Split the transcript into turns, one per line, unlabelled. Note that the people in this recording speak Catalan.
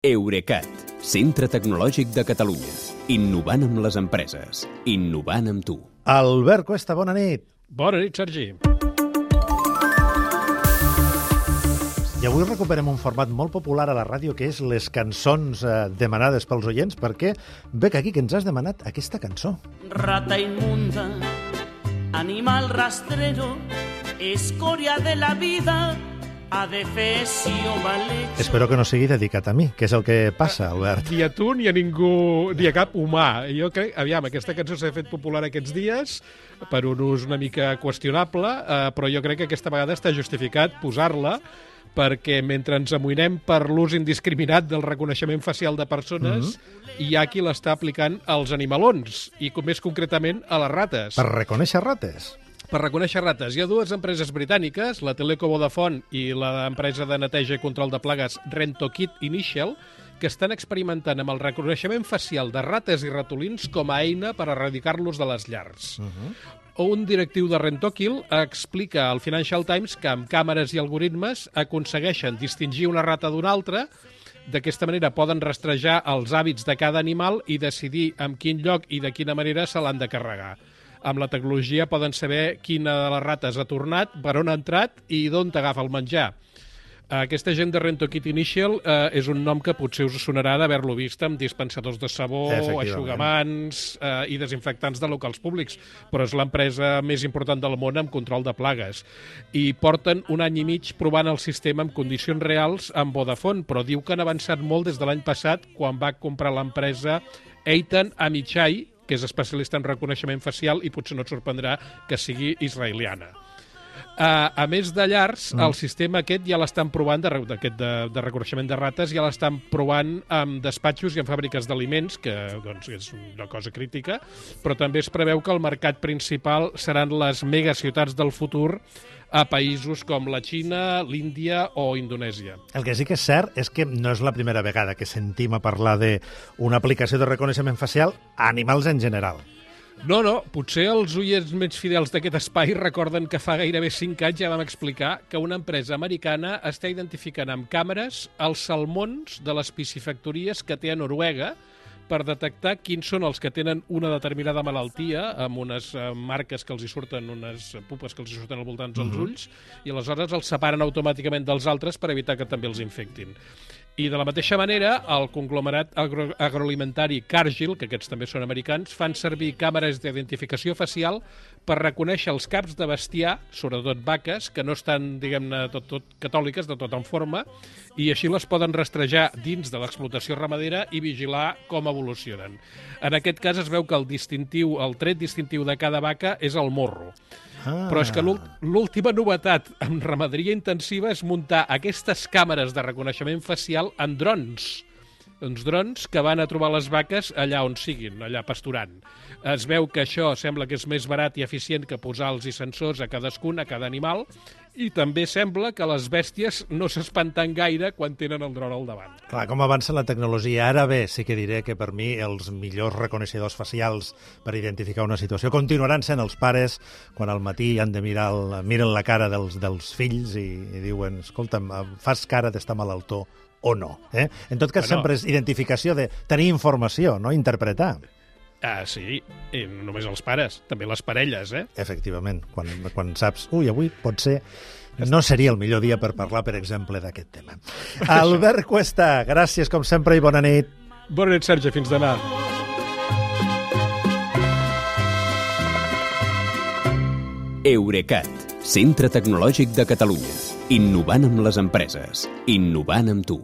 Eurecat, centre tecnològic de Catalunya. Innovant amb les empreses. Innovant amb tu.
Albert Cuesta, bona nit.
Bona nit, Sergi.
I avui recuperem un format molt popular a la ràdio que és les cançons eh, demanades pels oients, perquè veig aquí que ens has demanat aquesta cançó.
Rata inmunda, animal rastrero, escoria de la vida.
Espero que no sigui dedicat a mi, que és el que passa, Albert.
Ni a tu ni a ningú, ni a cap humà. Jo crec, aviam, aquesta cançó s'ha fet popular aquests dies per un ús una mica qüestionable, eh, però jo crec que aquesta vegada està justificat posar-la perquè mentre ens amoïnem per l'ús indiscriminat del reconeixement facial de persones, hi ha qui l'està aplicant als animalons, i com més concretament a les rates.
Per reconèixer rates.
Per reconèixer rates, hi ha dues empreses britàniques, la Teleco Vodafone i l'empresa de neteja i control de plagues RentoKit Initial, que estan experimentant amb el reconeixement facial de rates i ratolins com a eina per erradicar-los de les llars. Uh -huh. Un directiu de Rentokill explica al Financial Times que amb càmeres i algoritmes aconsegueixen distingir una rata d'una altra D'aquesta manera poden rastrejar els hàbits de cada animal i decidir en quin lloc i de quina manera se l'han de carregar amb la tecnologia poden saber quina de les rates ha tornat, per on ha entrat i d'on t'agafa el menjar. Aquesta gent de Rentokit Initial eh, és un nom que potser us sonarà d'haver-lo vist amb dispensadors de sabó, aixugamans eh, i desinfectants de locals públics, però és l'empresa més important del món amb control de plagues. I porten un any i mig provant el sistema en condicions reals amb Vodafone, però diu que han avançat molt des de l'any passat quan va comprar l'empresa Eitan Amichai, que és especialista en reconeixement facial i potser no et sorprendrà que sigui israeliana. Uh, a més de llars, mm. el sistema aquest ja l'estan provant, de, aquest de, de reconeixement de rates, ja l'estan provant amb despatxos i en fàbriques d'aliments, que doncs, és una cosa crítica, però també es preveu que el mercat principal seran les megaciutats del futur a països com la Xina, l'Índia o Indonèsia.
El que sí que és cert és que no és la primera vegada que sentim a parlar d'una aplicació de reconeixement facial a animals en general.
No, no, potser els oients més fidels d'aquest espai recorden que fa gairebé 5 anys ja vam explicar que una empresa americana està identificant amb càmeres els salmons de les piscifactories que té a Noruega per detectar quins són els que tenen una determinada malaltia, amb unes uh, marques que els hi surten, unes pupes que els hi surten al voltant dels uh -huh. ulls, i aleshores els separen automàticament dels altres per evitar que també els infectin. I de la mateixa manera, el conglomerat agro agroalimentari Cargill, que aquests també són americans, fan servir càmeres d'identificació facial per reconèixer els caps de bestiar, sobretot vaques, que no estan, diguem-ne, tot, tot catòliques, de tot en forma, i així les poden rastrejar dins de l'explotació ramadera i vigilar com evolucionen. En aquest cas es veu que el distintiu, el tret distintiu de cada vaca és el morro. Ah. Però és que l'última novetat en ramaderia intensiva és muntar aquestes càmeres de reconeixement facial en drons uns drons que van a trobar les vaques allà on siguin, allà pasturant. Es veu que això sembla que és més barat i eficient que posar els sensors a cadascun, a cada animal, i també sembla que les bèsties no s'espanten gaire quan tenen el dron al davant.
Clar, com avança la tecnologia. Ara bé, sí que diré que per mi els millors reconeixedors facials per identificar una situació continuaran sent els pares quan al matí han de mirar el, miren la cara dels, dels fills i, i diuen, escolta'm, fas cara d'estar malaltó o no. Eh? En tot cas, bueno. sempre és identificació de tenir informació, no interpretar.
Ah, sí, i no només els pares, també les parelles, eh?
Efectivament, quan, quan saps, ui, avui pot ser no seria el millor dia per parlar, per exemple, d'aquest tema. Albert Cuesta, gràcies com sempre i bona nit.
Bona nit, Sergi, fins demà.
Eurecat, centre tecnològic de Catalunya. Innovant amb les empreses. Innovant amb tu.